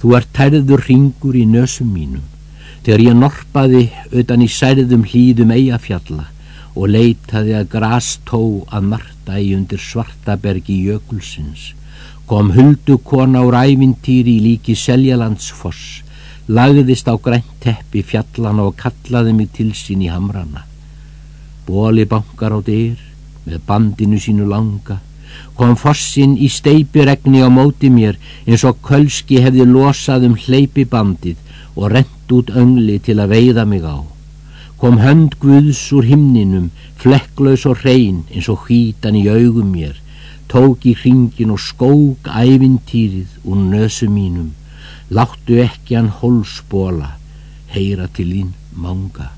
Þú ert tærður ringur í nösum mínum, þegar ég norpaði utan í særðum hlýðum eigafjalla og leitaði að grastó að marta í undir svartabergi jökulsins, kom huldu kona úr ævintýri í líki Seljalandsfoss, lagðist á grænt teppi fjallana og kallaði mig til sín í hamrana. Bóli bankar á dyr með bandinu sínu langa, kom fossin í steipiregni á móti mér eins og kölski hefði losað um hleypibandið og rent út öngli til að veiða mig á. Kom hönd Guðs úr himninum, flekklaus og hrein eins og hýtan í augum mér, tók í hringin og skók ævintýrið úr nösu mínum, láttu ekki hann hólsbóla, heyra til þín manga.